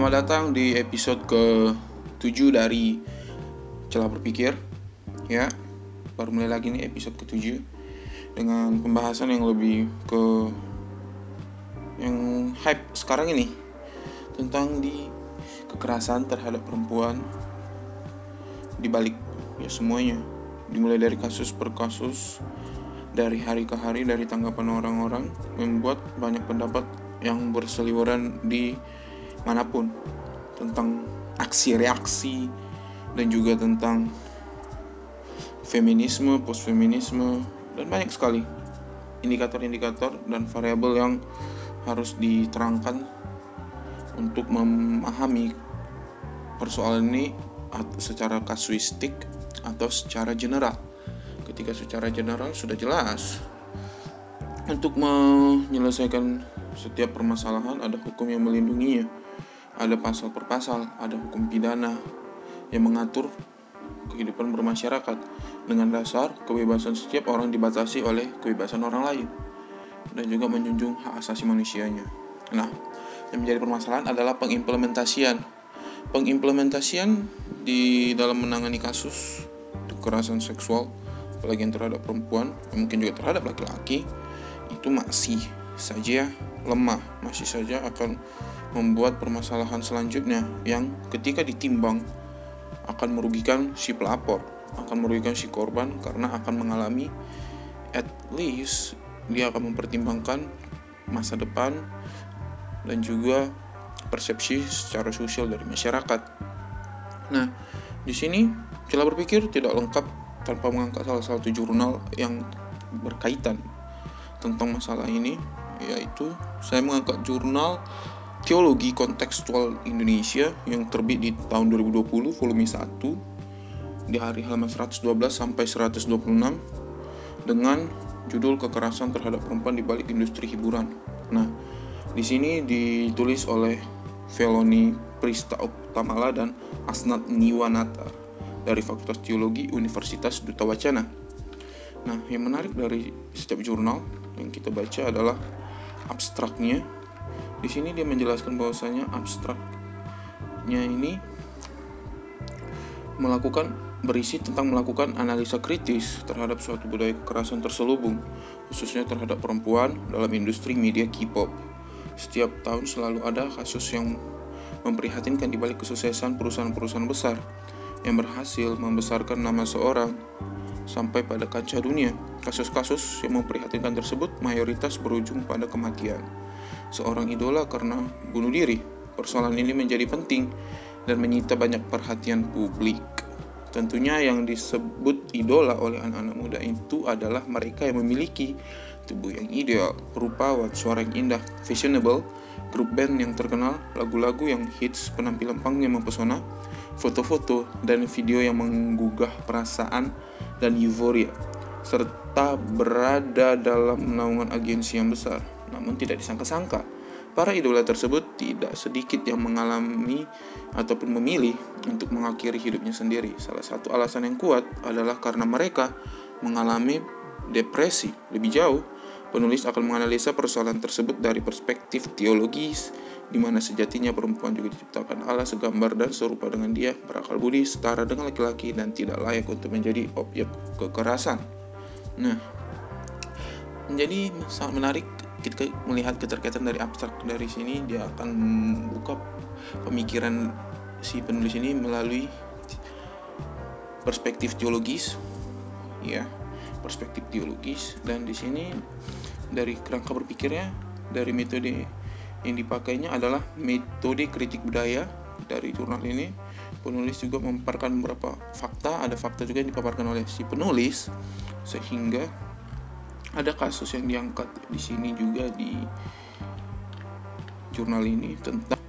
Selamat datang di episode ke-7 dari Celah Berpikir. Ya, baru mulai lagi nih episode ke-7 Dengan pembahasan yang lebih ke Yang hype sekarang ini Tentang di kekerasan terhadap perempuan Di balik ya semuanya. Dimulai dari kasus per kasus Dari hari ke hari, dari tanggapan orang-orang Membuat banyak pendapat yang berseliweran di mana pun. Tentang aksi reaksi dan juga tentang feminisme, post feminisme dan banyak sekali indikator-indikator dan variabel yang harus diterangkan untuk memahami persoalan ini secara kasuistik atau secara general. Ketika secara general sudah jelas. Untuk menyelesaikan setiap permasalahan ada hukum yang melindunginya ada pasal per pasal, ada hukum pidana yang mengatur kehidupan bermasyarakat dengan dasar kebebasan setiap orang dibatasi oleh kebebasan orang lain dan juga menjunjung hak asasi manusianya. Nah, yang menjadi permasalahan adalah pengimplementasian. Pengimplementasian di dalam menangani kasus kekerasan seksual, apalagi yang terhadap perempuan, mungkin juga terhadap laki-laki, itu masih saja lemah, masih saja akan membuat permasalahan selanjutnya yang ketika ditimbang akan merugikan si pelapor, akan merugikan si korban karena akan mengalami at least dia akan mempertimbangkan masa depan dan juga persepsi secara sosial dari masyarakat. Nah, di sini celah berpikir tidak lengkap tanpa mengangkat salah satu jurnal yang berkaitan tentang masalah ini, yaitu saya mengangkat jurnal Teologi Kontekstual Indonesia yang terbit di tahun 2020 volume 1 di hari halaman 112 sampai 126 dengan judul kekerasan terhadap perempuan di balik industri hiburan. Nah, di sini ditulis oleh Feloni Prista Tamala dan Asnat Niwanata dari Fakultas Teologi Universitas Duta Wacana. Nah, yang menarik dari setiap jurnal yang kita baca adalah abstraknya di sini dia menjelaskan bahwasanya abstraknya ini melakukan berisi tentang melakukan analisa kritis terhadap suatu budaya kekerasan terselubung, khususnya terhadap perempuan dalam industri media K-pop. Setiap tahun selalu ada kasus yang memprihatinkan di balik kesuksesan perusahaan-perusahaan besar yang berhasil membesarkan nama seorang sampai pada kancah dunia. Kasus-kasus yang memprihatinkan tersebut mayoritas berujung pada kematian seorang idola karena bunuh diri. Persoalan ini menjadi penting dan menyita banyak perhatian publik. Tentunya yang disebut idola oleh anak-anak muda itu adalah mereka yang memiliki tubuh yang ideal, rupawan, suara yang indah, fashionable, grup band yang terkenal, lagu-lagu yang hits, penampilan punk yang mempesona, foto-foto dan video yang menggugah perasaan dan euforia, serta berada dalam naungan agensi yang besar. Namun tidak disangka-sangka, para idola tersebut tidak sedikit yang mengalami ataupun memilih untuk mengakhiri hidupnya sendiri. Salah satu alasan yang kuat adalah karena mereka mengalami depresi. Lebih jauh, penulis akan menganalisa persoalan tersebut dari perspektif teologis, di mana sejatinya perempuan juga diciptakan Allah segambar dan serupa dengan dia, berakal budi, setara dengan laki-laki, dan tidak layak untuk menjadi objek kekerasan. Nah, menjadi sangat menarik kita melihat keterkaitan dari abstrak dari sini dia akan membuka pemikiran si penulis ini melalui perspektif teologis ya perspektif teologis dan di sini dari kerangka berpikirnya dari metode yang dipakainya adalah metode kritik budaya dari jurnal ini. Penulis juga memaparkan beberapa fakta ada fakta juga yang dipaparkan oleh si penulis sehingga ada kasus yang diangkat di sini juga di jurnal ini tentang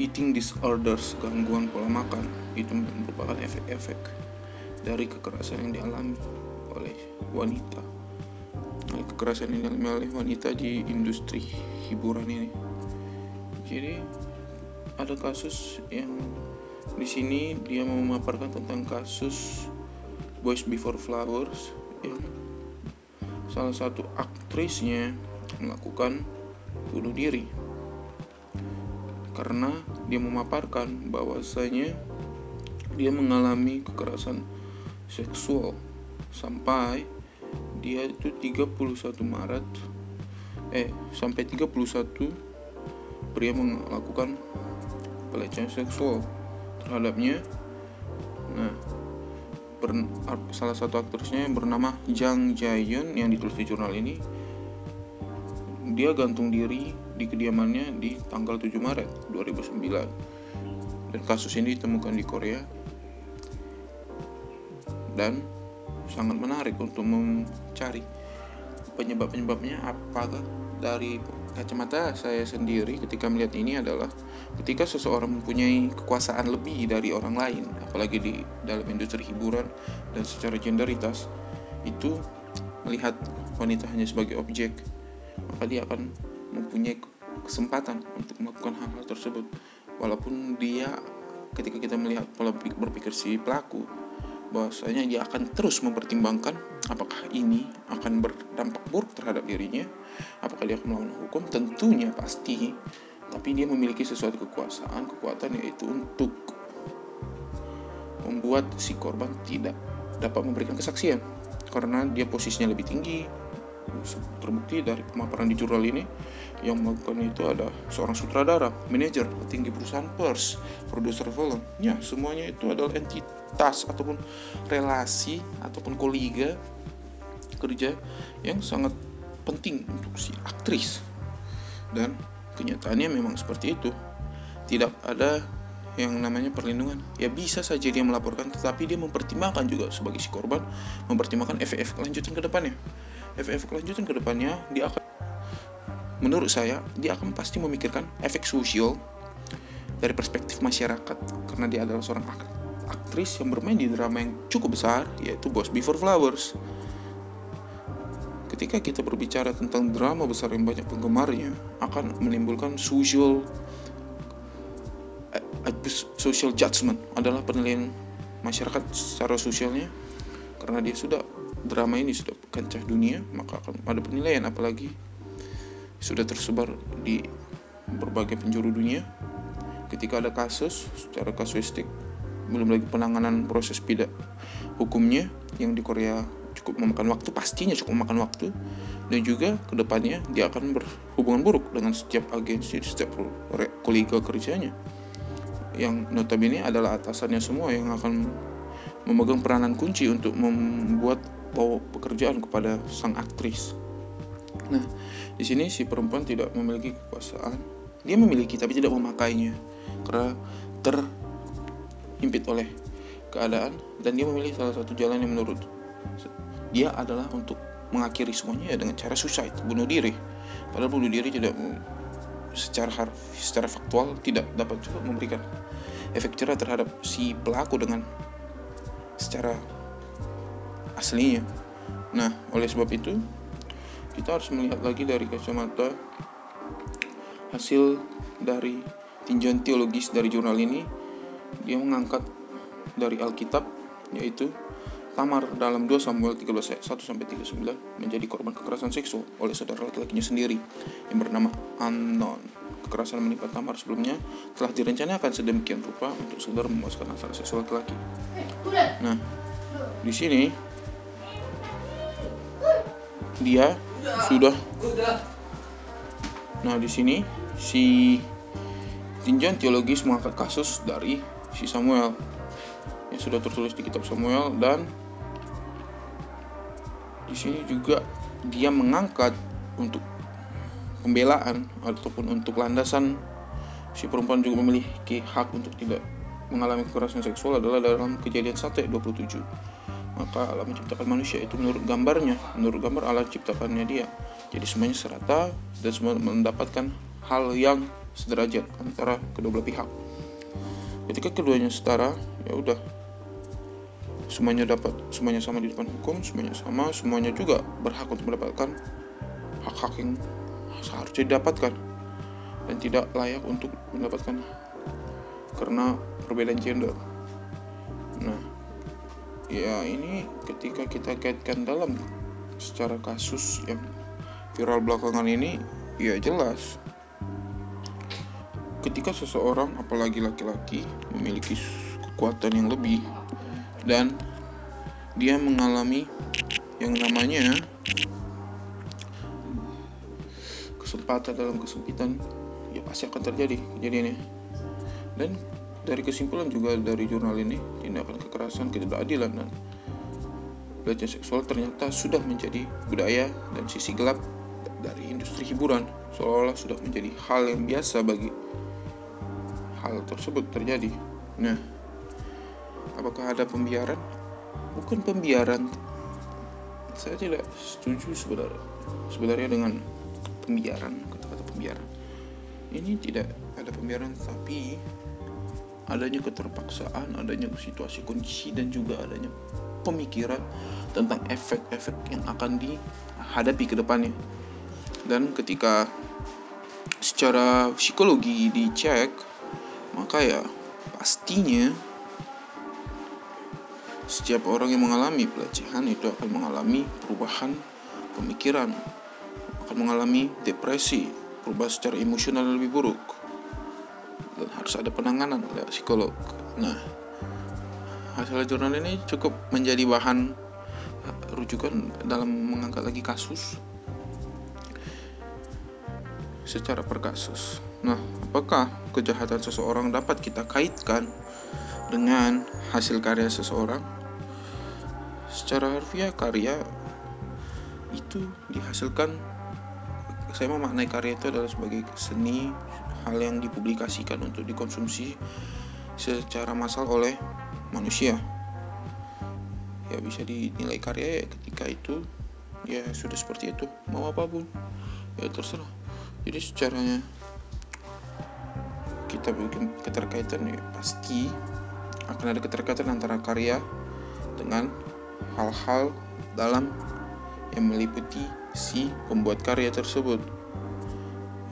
eating disorders gangguan pola makan. Itu merupakan efek-efek dari kekerasan yang dialami oleh wanita. Nah, kekerasan yang dialami oleh wanita di industri hiburan ini. Jadi ada kasus yang di sini dia memaparkan tentang kasus Boys Before Flowers yang salah satu aktrisnya melakukan bunuh diri. karena dia memaparkan bahwasanya dia mengalami kekerasan seksual sampai dia itu 31 Maret eh sampai 31 pria melakukan pelecehan seksual terhadapnya ber, salah satu aktrisnya yang bernama Jang Jae-yun yang ditulis di jurnal ini dia gantung diri di kediamannya di tanggal 7 Maret 2009 dan kasus ini ditemukan di Korea. Dan sangat menarik untuk mencari penyebab-penyebabnya apakah dari kacamata saya sendiri ketika melihat ini adalah ketika seseorang mempunyai kekuasaan lebih dari orang lain apalagi di dalam industri hiburan dan secara genderitas itu melihat wanita hanya sebagai objek maka dia akan mempunyai kesempatan untuk melakukan hal-hal tersebut. Walaupun dia ketika kita melihat pola berpikir si pelaku bahwasanya dia akan terus mempertimbangkan apakah ini akan berdampak buruk terhadap dirinya, apakah dia akan melawan hukum, tentunya pasti, tapi dia memiliki sesuatu kekuasaan, kekuatan yaitu untuk membuat si korban tidak dapat memberikan kesaksian. Karena dia posisinya lebih tinggi, terbukti dari pemaparan di jurnal ini yang melakukan itu ada seorang sutradara, manajer, petinggi perusahaan pers, produser film. Ya, semuanya itu adalah entitas ataupun relasi ataupun kolega kerja yang sangat penting untuk si aktris. Dan kenyataannya memang seperti itu. Tidak ada yang namanya perlindungan. Ya bisa saja dia melaporkan, tetapi dia mempertimbangkan juga sebagai si korban, mempertimbangkan efek-efek kelanjutan ke depannya efek-efek kelanjutan ke depannya dia akan menurut saya dia akan pasti memikirkan efek sosial dari perspektif masyarakat karena dia adalah seorang aktris yang bermain di drama yang cukup besar yaitu Boss Before Flowers. Ketika kita berbicara tentang drama besar yang banyak penggemarnya akan menimbulkan social eh, social judgment adalah penilaian masyarakat secara sosialnya karena dia sudah drama ini sudah kancah dunia maka akan ada penilaian apalagi sudah tersebar di berbagai penjuru dunia. Ketika ada kasus secara kasuistik belum lagi penanganan proses pidana hukumnya yang di Korea cukup memakan waktu pastinya cukup memakan waktu dan juga ke depannya dia akan berhubungan buruk dengan setiap agensi setiap kolega kerjanya. Yang notabene adalah atasannya semua yang akan memegang peranan kunci untuk membuat bawa pekerjaan kepada sang aktris. Nah, di sini si perempuan tidak memiliki kekuasaan. Dia memiliki tapi tidak memakainya karena terhimpit oleh keadaan dan dia memilih salah satu jalan yang menurut dia adalah untuk mengakhiri semuanya ya dengan cara suicide, bunuh diri. Padahal bunuh diri tidak secara harf, secara faktual tidak dapat juga memberikan efek cerah terhadap si pelaku dengan secara aslinya. Nah, oleh sebab itu, kita harus melihat lagi dari kacamata hasil dari tinjauan teologis dari jurnal ini. Dia mengangkat dari Alkitab, yaitu Tamar dalam 2 Samuel 13 ayat 1 sampai 39 menjadi korban kekerasan seksual oleh saudara laki-lakinya sendiri yang bernama Anon. Kekerasan menimpa Tamar sebelumnya telah direncanakan sedemikian rupa untuk saudara memuaskan hasrat seksual laki-laki. Nah, di sini dia sudah. Nah, di sini si tinjauan teologis mengangkat kasus dari si Samuel. Yang sudah tertulis di kitab Samuel dan di sini juga dia mengangkat untuk pembelaan ataupun untuk landasan si perempuan juga memiliki hak untuk tidak mengalami kekerasan seksual adalah dalam kejadian 1 ayat 27 maka Allah menciptakan manusia itu menurut gambarnya menurut gambar Allah ciptakannya dia. Jadi semuanya serata dan semua mendapatkan hal yang sederajat antara kedua belah pihak. Ketika keduanya setara ya udah. Semuanya dapat semuanya sama di depan hukum semuanya sama semuanya juga berhak untuk mendapatkan hak-hak yang seharusnya didapatkan. Dan tidak layak untuk mendapatkan karena perbedaan gender. Nah ya ini ketika kita kaitkan dalam secara kasus yang viral belakangan ini ya jelas. Ketika seseorang apalagi laki-laki memiliki kekuatan yang lebih dan dia mengalami yang namanya kesempatan dalam kesempitan ya pasti akan terjadi kejadiannya. Dan dari kesimpulan juga dari jurnal ini tindakan kekerasan ketidakadilan dan pelecehan seksual ternyata sudah menjadi budaya dan sisi gelap dari industri hiburan seolah-olah sudah menjadi hal yang biasa bagi hal tersebut terjadi. Nah apakah ada pembiaran? Bukan pembiaran. Saya tidak setuju sebenarnya sebenarnya dengan pembiaran kata-kata pembiaran. Ini tidak ada pembiaran tapi adanya keterpaksaan adanya situasi kondisi dan juga adanya pemikiran tentang efek-efek yang akan dihadapi ke depannya dan ketika secara psikologi dicek maka ya pastinya setiap orang yang mengalami pelecehan itu akan mengalami perubahan pemikiran akan mengalami depresi, berubah secara emosional lebih buruk. Dan harus ada penanganan oleh psikolog. Nah, hasil jurnal ini cukup menjadi bahan eh, rujukan dalam mengangkat lagi kasus secara per kasus. Nah, apakah kejahatan seseorang dapat kita kaitkan dengan hasil karya seseorang? Secara harfiah karya itu dihasilkan saya memaknai karya itu adalah sebagai seni hal yang dipublikasikan untuk dikonsumsi secara massal oleh manusia. Ya bisa dinilai karya ya ketika itu ya sudah seperti itu. Mau apa pun ya terserah. Jadi secaranya kita bikin keterkaitan ya pasti akan ada keterkaitan antara karya dengan hal-hal dalam yang meliputi si pembuat karya tersebut.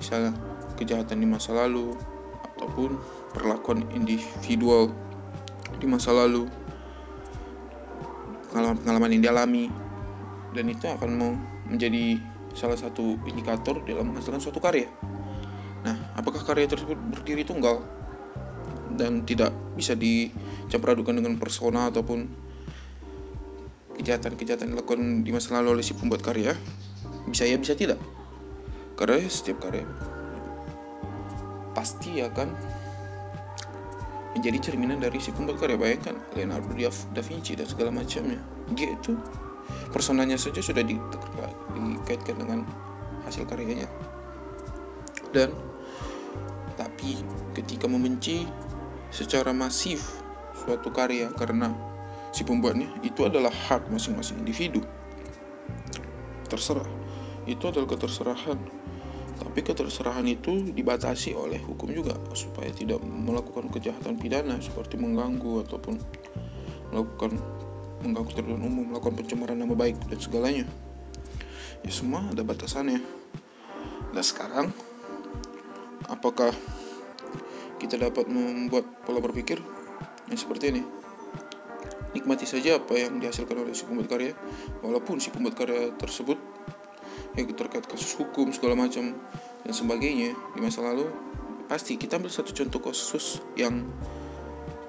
Misalnya kejahatan di masa lalu ataupun perlakuan individual di masa lalu. Pengalaman-pengalaman yang dialami. Dan itu akan menjadi salah satu indikator dalam menghasilkan suatu karya. Nah, apakah karya tersebut berdiri tunggal dan tidak bisa dicampur adukan dengan persona ataupun kejahatan-kejahatan dilakukan di masa lalu oleh si pembuat karya? Bisa ya bisa tidak? Karena setiap karya pasti akan menjadi cerminan dari si pembuat karya bayangkan Leonardo da Vinci dan segala macamnya. Dia itu personanya saja sudah di, dikaitkan dengan hasil karyanya. Dan tapi ketika membenci secara masif suatu karya karena si pembuatnya itu adalah hak masing-masing individu. Terserah. Itu adalah keterserahan tapi keterserahan itu dibatasi oleh hukum juga supaya tidak melakukan kejahatan pidana seperti mengganggu ataupun melakukan mengganggu terduga umum melakukan pencemaran nama baik dan segalanya. Ya semua ada batasannya. Nah sekarang apakah kita dapat membuat pola berpikir yang seperti ini? Nikmati saja apa yang dihasilkan oleh si pembuat karya walaupun si pembuat karya tersebut yang terkait kasus hukum segala macam dan sebagainya. Di masa lalu pasti kita ambil satu contoh kasus yang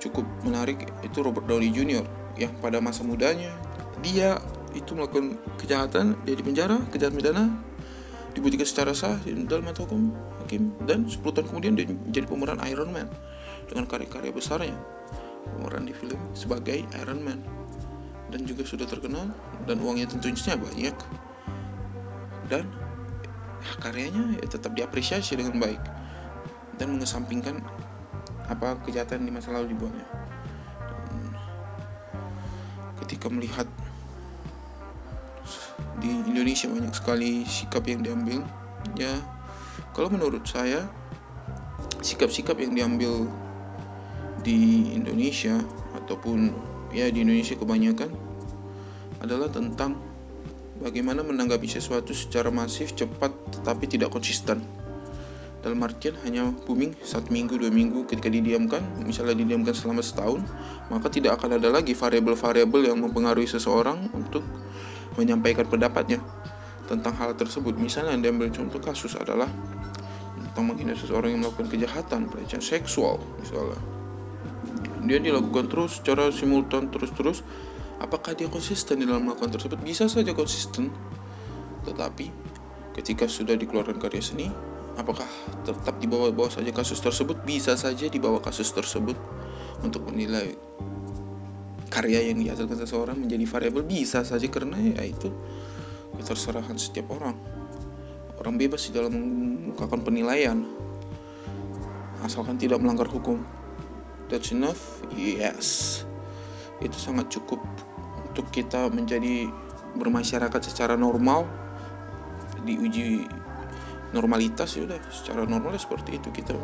cukup menarik itu Robert Downey Jr. yang pada masa mudanya dia itu melakukan kejahatan dia di penjara kejahatan pidana dibuktikan secara sah dalam mata hukum hakim dan 10 tahun kemudian dia menjadi pemeran Iron Man dengan karya-karya besarnya. Pemeran di film sebagai Iron Man. Dan juga sudah terkenal dan uangnya tentunya banyak dan ya, karyanya ya tetap diapresiasi dengan baik dan mengesampingkan apa kejahatan di masa lalu dibuatnya. Dan ketika melihat di Indonesia banyak sekali sikap yang diambil ya kalau menurut saya sikap-sikap yang diambil di Indonesia ataupun ya di Indonesia kebanyakan adalah tentang bagaimana menanggapi sesuatu secara masif, cepat, tetapi tidak konsisten. Dalam artian hanya booming satu minggu, dua minggu ketika didiamkan, misalnya didiamkan selama setahun, maka tidak akan ada lagi variabel-variabel yang mempengaruhi seseorang untuk menyampaikan pendapatnya tentang hal tersebut. Misalnya yang diambil contoh kasus adalah tentang menghina seseorang yang melakukan kejahatan pelecehan seksual misalnya dia dilakukan terus secara simultan terus-terus apakah dia konsisten di dalam melakukan tersebut? Bisa saja konsisten. Tetapi ketika sudah dikeluarkan karya seni apakah tetap dibawa bawah saja kasus tersebut? Bisa saja dibawa kasus tersebut untuk menilai karya yang dihasilkan seseorang menjadi variabel. Bisa saja karena ya itu keterserahan setiap orang. Orang bebas di dalam mengungkapkan penilaian asalkan tidak melanggar hukum. That's enough? Yes. Itu sangat cukup untuk kita menjadi bermasyarakat secara normal diuji normalitas ya udah secara normal seperti itu. Kita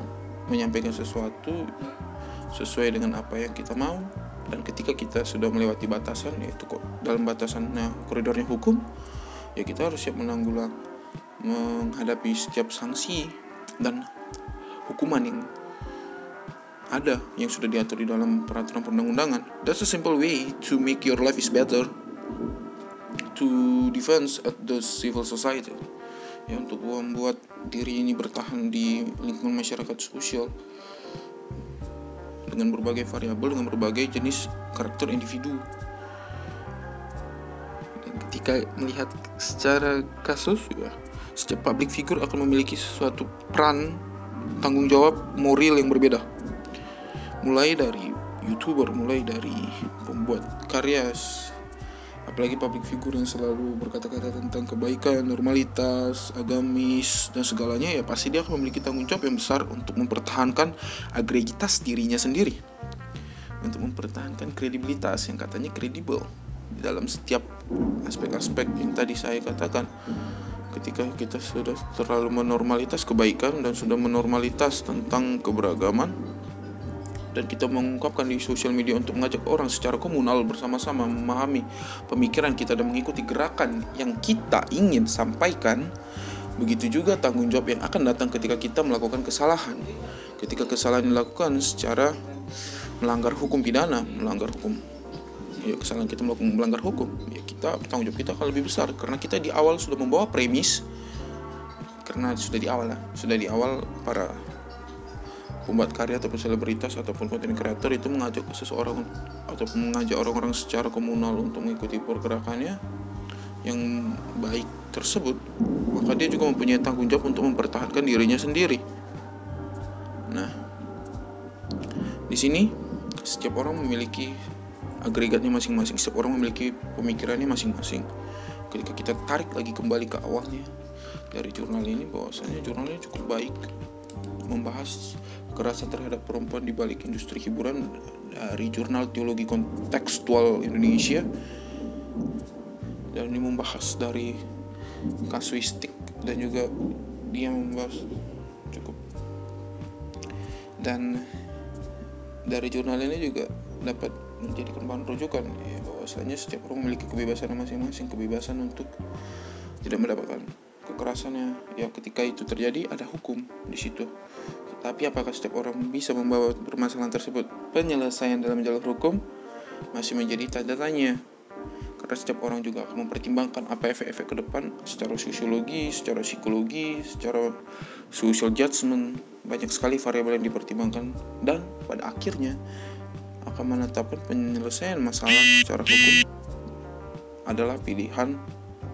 menyampaikan sesuatu sesuai dengan apa yang kita mau dan ketika kita sudah melewati batasan yaitu kok dalam batasannya koridornya hukum ya kita harus siap menanggulang menghadapi setiap sanksi dan hukuman yang ada yang sudah diatur di dalam peraturan perundang-undangan. That's a simple way to make your life is better to defense at the civil society. Ya untuk membuat diri ini bertahan di lingkungan masyarakat sosial dengan berbagai variabel dengan berbagai jenis karakter individu. Dan ketika melihat secara kasus ya, setiap public figure akan memiliki sesuatu peran tanggung jawab moral yang berbeda mulai dari youtuber mulai dari pembuat karya apalagi public figure yang selalu berkata-kata tentang kebaikan normalitas agamis dan segalanya ya pasti dia akan memiliki tanggung jawab yang besar untuk mempertahankan agresitas dirinya sendiri. Untuk mempertahankan kredibilitas yang katanya kredibel di dalam setiap aspek-aspek yang tadi saya katakan. Ketika kita sudah terlalu menormalitas kebaikan dan sudah menormalitas tentang keberagaman dan kita mengungkapkan di sosial media untuk mengajak orang secara komunal bersama-sama memahami pemikiran kita dan mengikuti gerakan yang kita ingin sampaikan. Begitu juga tanggung jawab yang akan datang ketika kita melakukan kesalahan. Ketika kesalahan dilakukan secara melanggar hukum pidana melanggar hukum. Ya kesalahan kita melakukan melanggar hukum. Ya kita tanggung jawab kita akan lebih besar. Karena kita di awal sudah membawa premis. Karena sudah di awal lah sudah di awal para pembuat karya ataupun selebritas ataupun konten kreator itu mengajak seseorang ataupun mengajak orang-orang secara komunal untuk mengikuti pergerakannya yang baik tersebut maka dia juga mempunyai tanggung jawab untuk mempertahankan dirinya sendiri. Nah di sini setiap orang memiliki agregatnya masing-masing setiap orang memiliki pemikirannya masing-masing. Ketika kita tarik lagi kembali ke awalnya dari jurnal ini bahwasanya jurnalnya cukup baik membahas kekerasan terhadap perempuan di balik industri hiburan dari jurnal teologi kontekstual Indonesia. Dan ini membahas dari kasuistik dan juga dia membahas cukup. Dan dari jurnal ini juga dapat menjadikan bahan rujukan ya, bahwasanya setiap orang memiliki kebebasan masing-masing kebebasan untuk tidak mendapatkan kekerasannya ya ketika itu terjadi ada hukum di situ tapi apakah setiap orang bisa membawa permasalahan tersebut penyelesaian dalam jalur hukum masih menjadi tanda tanya. Karena setiap orang juga akan mempertimbangkan apa efek-efek ke depan secara sosiologi, secara psikologi, secara social judgment. Banyak sekali variabel yang dipertimbangkan dan pada akhirnya akan menetapkan penyelesaian masalah secara hukum adalah pilihan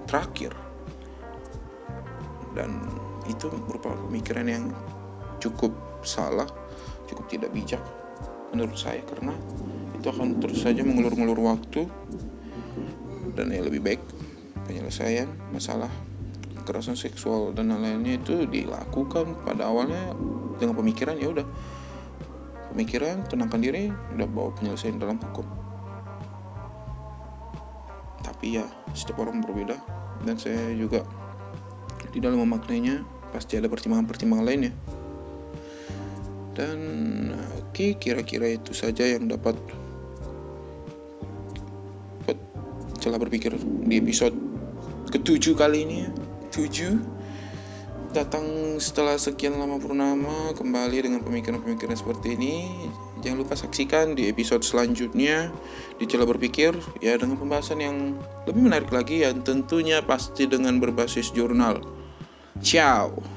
terakhir. Dan itu merupakan pemikiran yang cukup salah, cukup tidak bijak menurut saya karena itu akan terus saja mengulur-ngulur waktu. Dan yang lebih baik penyelesaian masalah kekerasan seksual dan lain-lainnya itu dilakukan pada awalnya dengan pemikiran ya udah. Pemikiran tenangkan diri udah bawa penyelesaian dalam hukum. Tapi ya setiap orang berbeda. Dan saya juga di dalam memaknainya pasti ada pertimbangan-pertimbangan lainnya dan oke kira-kira itu saja yang dapat buat celah berpikir di episode ketujuh kali ini ya. Tujuh. Datang setelah sekian lama purnama kembali dengan pemikiran-pemikiran seperti ini. Jangan lupa saksikan di episode selanjutnya di celah berpikir ya dengan pembahasan yang lebih menarik lagi yang tentunya pasti dengan berbasis jurnal Tchau!